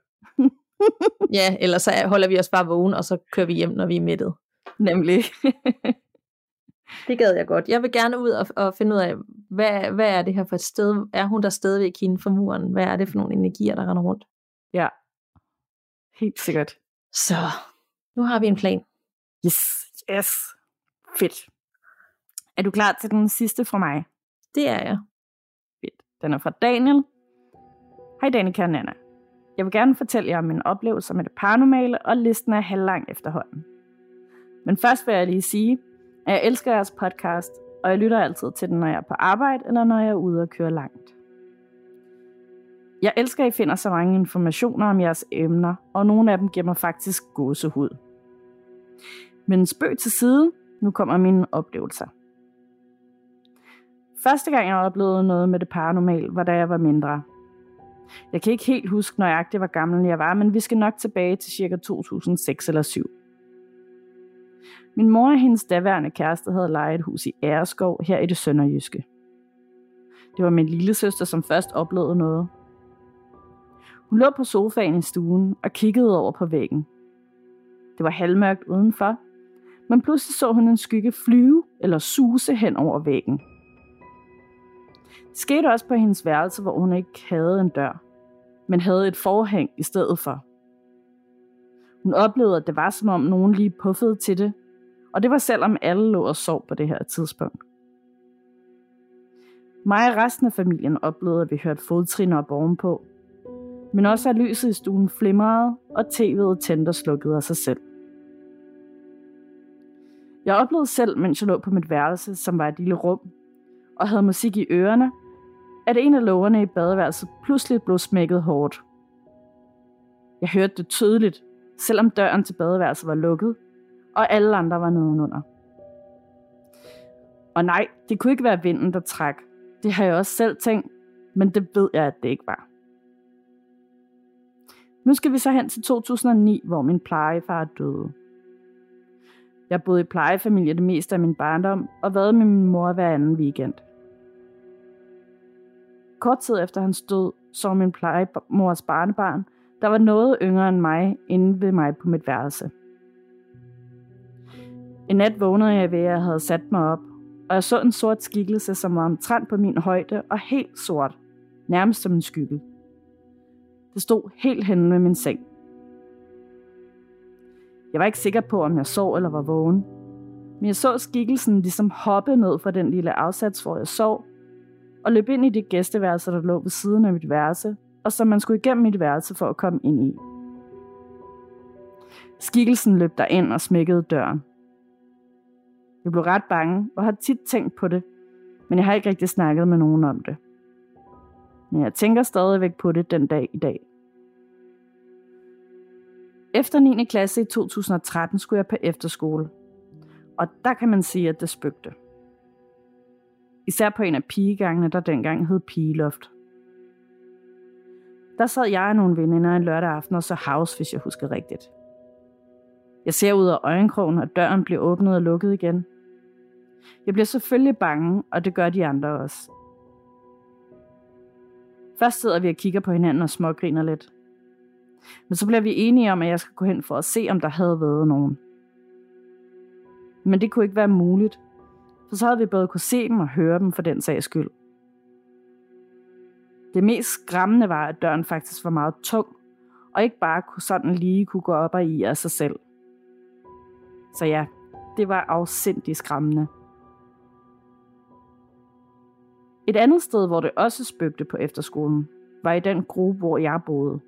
ja, eller så holder vi os bare vågen, og så kører vi hjem, når vi er mættet. Nemlig. det gad jeg godt. Jeg vil gerne ud og, og finde ud af, hvad, hvad er det her for et sted? Er hun der stadigvæk hende for muren? Hvad er det for nogle energier, der render rundt? Ja, helt sikkert. Så, nu har vi en plan. Yes, yes. Fedt. Er du klar til den sidste fra mig? Det er jeg. Den er fra Daniel. Hej Danika og Nana. Jeg vil gerne fortælle jer om min oplevelse med det paranormale, og listen er halvlang efterhånden. Men først vil jeg lige sige, at jeg elsker jeres podcast, og jeg lytter altid til den, når jeg er på arbejde, eller når jeg er ude og køre langt. Jeg elsker, at I finder så mange informationer om jeres emner, og nogle af dem giver mig faktisk gåsehud. Men spøg til side, nu kommer mine oplevelser. Første gang jeg oplevede noget med det paranormal, var da jeg var mindre. Jeg kan ikke helt huske nøjagtigt, hvor gammel jeg var, men vi skal nok tilbage til cirka 2006 eller 7. Min mor og hendes daværende kæreste havde lejet et hus i Æreskov her i det sønderjyske. Det var min lille søster, som først oplevede noget. Hun lå på sofaen i stuen og kiggede over på væggen. Det var halvmørkt udenfor, men pludselig så hun en skygge flyve eller suse hen over væggen. Skete også på hendes værelse, hvor hun ikke havde en dør, men havde et forhæng i stedet for. Hun oplevede, at det var som om nogen lige puffede til det, og det var selvom alle lå og sov på det her tidspunkt. Mig og resten af familien oplevede, at vi hørte fodtrin op ovenpå, men også at lyset i stuen flimrede, og tv'et tændte og slukkede af sig selv. Jeg oplevede selv, mens jeg lå på mit værelse, som var et lille rum, og havde musik i ørerne, at en af lågerne i badeværelset pludselig blev smækket hårdt. Jeg hørte det tydeligt, selvom døren til badeværelset var lukket, og alle andre var nedenunder. Og nej, det kunne ikke være vinden, der træk. Det har jeg også selv tænkt, men det ved jeg, at det ikke var. Nu skal vi så hen til 2009, hvor min plejefar døde. Jeg boede i plejefamilie det meste af min barndom og været med min mor hver anden weekend. Kort tid efter hans død så min plejemors barnebarn, der var noget yngre end mig, inde ved mig på mit værelse. En nat vågnede jeg ved, at jeg havde sat mig op, og jeg så en sort skikkelse, som var omtrent på min højde og helt sort, nærmest som en skygge. Det stod helt henne ved min seng. Jeg var ikke sikker på, om jeg sov eller var vågen. Men jeg så skikkelsen ligesom hoppe ned fra den lille afsats, hvor jeg sov, og løb ind i det gæsteværelse, der lå ved siden af mit værelse, og som man skulle igennem mit værelse for at komme ind i. Skikkelsen løb ind og smækkede døren. Jeg blev ret bange og har tit tænkt på det, men jeg har ikke rigtig snakket med nogen om det. Men jeg tænker stadigvæk på det den dag i dag. Efter 9. klasse i 2013 skulle jeg på efterskole. Og der kan man sige, at det spøgte. Især på en af pigegangene, der dengang hed Pigeloft. Der sad jeg og nogle veninder en lørdag aften og så House, hvis jeg husker rigtigt. Jeg ser ud af øjenkrogen, og døren bliver åbnet og lukket igen. Jeg bliver selvfølgelig bange, og det gør de andre også. Først sidder vi og kigger på hinanden og smågriner lidt. Men så bliver vi enige om, at jeg skal gå hen for at se, om der havde været nogen. Men det kunne ikke være muligt, for så havde vi både kunne se dem og høre dem for den sags skyld. Det mest skræmmende var, at døren faktisk var meget tung, og ikke bare kunne sådan lige kunne gå op og i af sig selv. Så ja, det var afsindigt skræmmende. Et andet sted, hvor det også spøgte på efterskolen, var i den gruppe, hvor jeg boede.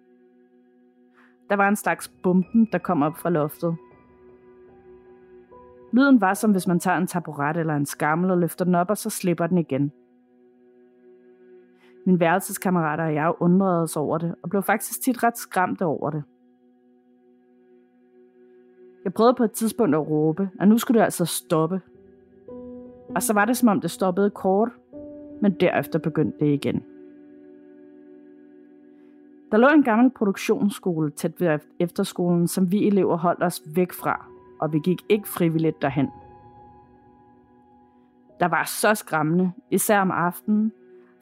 Der var en slags bomben, der kom op fra loftet. Lyden var som hvis man tager en taburet eller en skammel og løfter den op, og så slipper den igen. Min værelseskammerater og jeg undrede os over det, og blev faktisk tit ret skræmte over det. Jeg prøvede på et tidspunkt at råbe, at nu skulle det altså stoppe. Og så var det som om det stoppede kort, men derefter begyndte det igen. Der lå en gammel produktionsskole tæt ved efterskolen, som vi elever holdt os væk fra, og vi gik ikke frivilligt derhen. Der var så skræmmende, især om aftenen,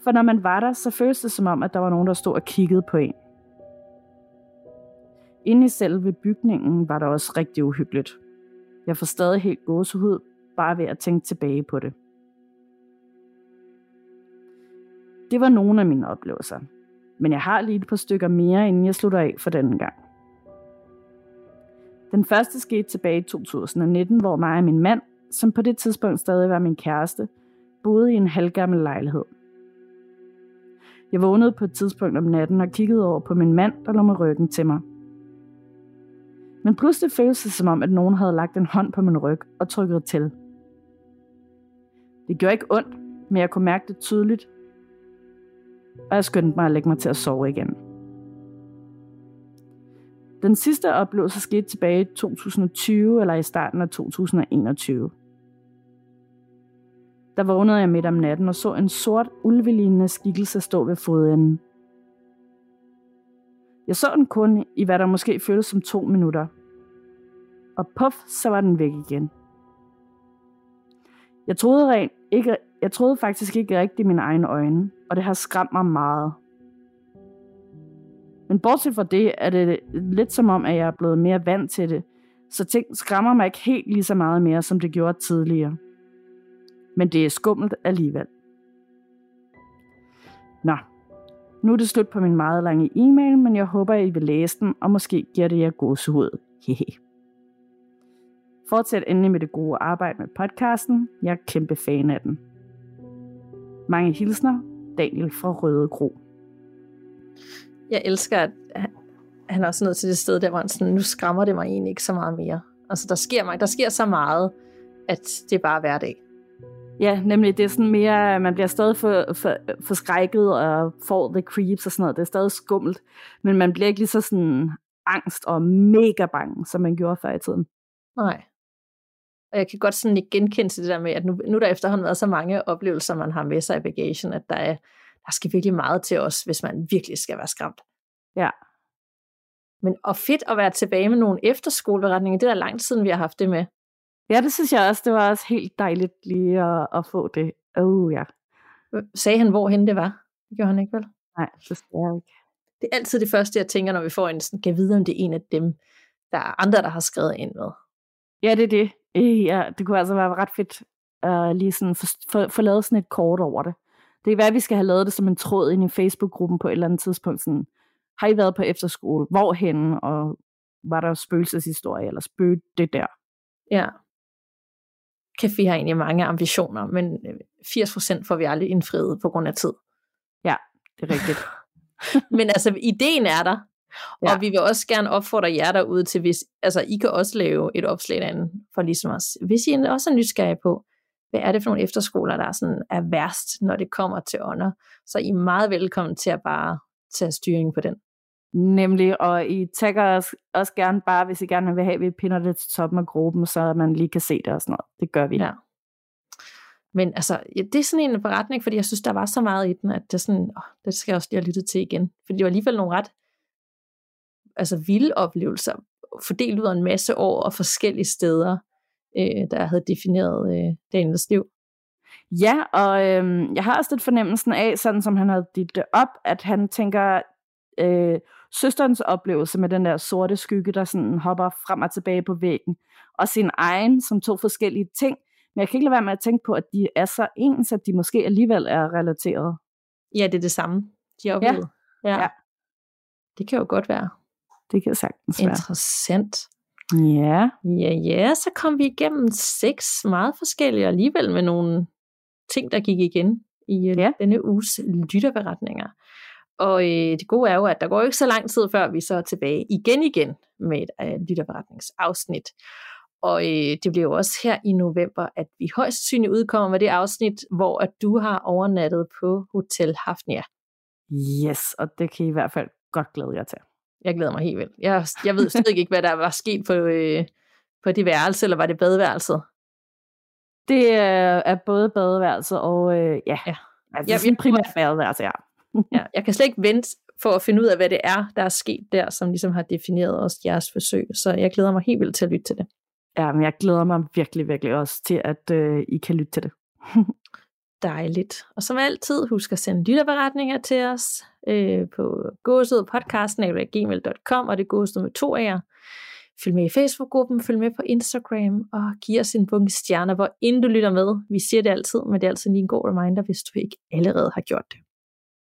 for når man var der, så føltes det som om, at der var nogen, der stod og kiggede på en. Inde i selve bygningen var der også rigtig uhyggeligt. Jeg får stadig helt gåsehud, bare ved at tænke tilbage på det. Det var nogle af mine oplevelser. Men jeg har lige et par stykker mere, inden jeg slutter af for denne gang. Den første skete tilbage i 2019, hvor mig og min mand, som på det tidspunkt stadig var min kæreste, boede i en halvgammel lejlighed. Jeg vågnede på et tidspunkt om natten og kiggede over på min mand, der lå med ryggen til mig. Men pludselig føltes det som om, at nogen havde lagt en hånd på min ryg og trykket til. Det gjorde ikke ondt, men jeg kunne mærke det tydeligt, og jeg skyndte mig at lægge mig til at sove igen. Den sidste oplevelse skete tilbage i 2020 eller i starten af 2021. Der vågnede jeg midt om natten og så en sort ulvelignende skikkelse stå ved fodenden. Jeg så den kun i hvad der måske føltes som to minutter. Og puff, så var den væk igen. Jeg troede, rent ikke, jeg troede faktisk ikke rigtigt mine egne øjne, og det har skræmt mig meget. Men bortset fra det, er det lidt som om, at jeg er blevet mere vant til det, så ting skræmmer mig ikke helt lige så meget mere, som det gjorde tidligere. Men det er skummelt alligevel. Nå, nu er det slut på min meget lange e-mail, men jeg håber, at I vil læse den, og måske giver det jer gåsehud. Hehe. Fortsæt endelig med det gode arbejde med podcasten. Jeg er kæmpe fan af den. Mange hilsner, Daniel fra Røde Kro. Jeg elsker, at han er også nået til det sted, der hvor han sådan, nu skræmmer det mig egentlig ikke så meget mere. Altså, der sker, mig, der sker så meget, at det er bare hverdag. Ja, nemlig det er sådan mere, man bliver stadig for, for, forskrækket og får the creeps og sådan noget. Det er stadig skummelt, men man bliver ikke lige så sådan angst og mega bange, som man gjorde før i tiden. Nej. Og jeg kan godt sådan ikke genkende til det der med, at nu, nu der efterhånden været så mange oplevelser, man har med sig i bagagen, at der, er, der skal virkelig meget til os, hvis man virkelig skal være skræmt. Ja. Men og fedt at være tilbage med nogle efterskoleberetninger. Det er lang tid siden, vi har haft det med. Ja, det synes jeg også. Det var også helt dejligt lige at, at få det. Oh ja. Sagde han, hvorhen det var? Det gjorde han ikke, vel? Nej, det skal jeg ikke. Det er altid det første, jeg tænker, når vi får en sådan, kan vide, om det er en af dem, der er andre, der har skrevet ind med. Ja, det er det. Øh, ja, det kunne altså være ret fedt uh, lige sådan få, for, for lavet sådan et kort over det. Det kan være, at vi skal have lavet det som en tråd ind i Facebook-gruppen på et eller andet tidspunkt. Sådan, har I været på efterskole? Hvorhen? Og var der spøgelseshistorie, eller spøgte det der? Ja. Café har egentlig mange ambitioner, men 80% får vi aldrig indfriet på grund af tid. Ja, det er rigtigt. men altså, ideen er der, Ja. Og vi vil også gerne opfordre jer derude til, hvis, altså I kan også lave et opslag derinde, for ligesom os, hvis I også er nysgerrige på, hvad er det for nogle efterskoler, der er, sådan, er værst, når det kommer til ånder, så I er meget velkommen til at bare tage styring på den. Nemlig, og I tagger os også gerne bare, hvis I gerne vil have, at vi pinder det til toppen af gruppen, så man lige kan se det og sådan noget. Det gør vi. Ja. Men altså, ja, det er sådan en beretning, fordi jeg synes, der var så meget i den, at det, sådan, åh, det skal jeg også lige have lyttet til igen. Fordi det var alligevel nogle ret altså vilde oplevelser, fordelt ud af en masse år og forskellige steder, øh, der havde defineret øh, Daniels liv. Ja, og øh, jeg har også lidt fornemmelsen af, sådan som han har dit det op, at han tænker, øh, søsterens oplevelse med den der sorte skygge, der sådan hopper frem og tilbage på væggen, og sin egen som to forskellige ting. Men jeg kan ikke lade være med at tænke på, at de er så ens, at de måske alligevel er relateret. Ja, det er det samme, de har oplevet. Ja. ja. ja. Det kan jo godt være. Det kan sagtens være. Interessant. Ja. Ja, ja, så kom vi igennem seks meget forskellige, og alligevel med nogle ting, der gik igen i øh, ja. denne uges lytterberetninger. Og øh, det gode er jo, at der går ikke så lang tid, før vi så er tilbage igen igen med et øh, lytterberetningsafsnit. Og øh, det bliver jo også her i november, at vi højst sandsynligt udkommer med det afsnit, hvor at du har overnattet på Hotel Hafnia. Yes, og det kan I i hvert fald godt glæde jer til. Jeg glæder mig helt vildt. Jeg, jeg ved stadig ikke, hvad der var sket på, øh, på det værelse, eller var det badeværelset? Det er, er både badeværelse og, øh, ja, ja. Altså, jeg, jeg, primært badeværelse, ja. ja. Jeg kan slet ikke vente for at finde ud af, hvad det er, der er sket der, som ligesom har defineret også jeres forsøg. Så jeg glæder mig helt vildt til at lytte til det. Ja, men jeg glæder mig virkelig, virkelig også til, at øh, I kan lytte til det. Dejligt. Og som altid, husk at sende lytterberetninger til os øh, på gåsødpodcast.gmail.com og det gåsød med to af jer. Følg med i Facebook-gruppen, følg med på Instagram og giv os en bunke stjerner, hvor inden du lytter med. Vi siger det altid, men det er altid lige en god reminder, hvis du ikke allerede har gjort det.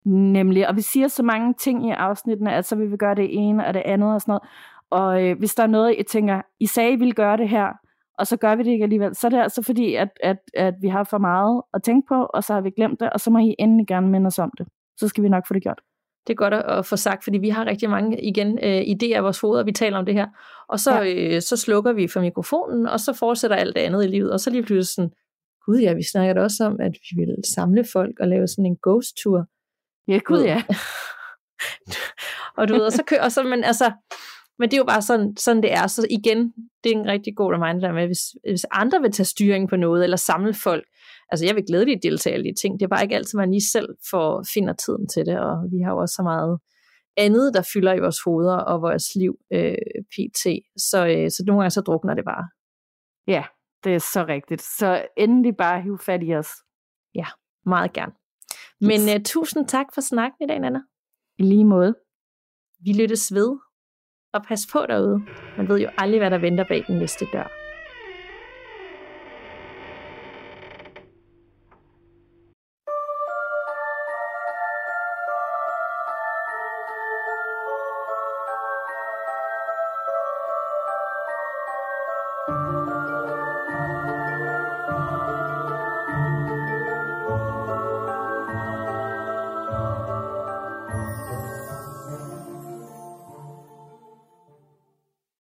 Nemlig, og vi siger så mange ting i afsnittene, at så vil vi gøre det ene og det andet og sådan noget. Og øh, hvis der er noget, I tænker, I sagde, I ville gøre det her, og så gør vi det ikke alligevel. Så er det altså fordi, at, at, at vi har for meget at tænke på, og så har vi glemt det, og så må I endelig gerne minde os om det. Så skal vi nok få det gjort. Det er godt at få sagt, fordi vi har rigtig mange igen øh, idéer i vores hoveder, vi taler om det her. Og så, ja. øh, så slukker vi for mikrofonen, og så fortsætter alt det andet i livet. Og så lige pludselig sådan, gud ja, vi snakker da også om, at vi vil samle folk og lave sådan en ghost tour. Ja, gud ja. og du ved, og så kører, og så, men altså, men det er jo bare sådan, sådan det er. Så igen, det er en rigtig god reminder der med, hvis, hvis andre vil tage styring på noget, eller samle folk, altså jeg vil glædeligt deltage i de ting, det er bare ikke altid, man lige selv får, finder tiden til det, og vi har jo også så meget andet, der fylder i vores hoveder og vores liv øh, pt. Så, øh, så nogle gange så drukner det bare. Ja, det er så rigtigt. Så endelig bare hiv fat i os. Ja, meget gerne. Men yes. uh, tusind tak for snakken i dag, Nana. I lige måde. Vi lyttes ved og pas på derude. Man ved jo aldrig, hvad der venter bag den næste dør.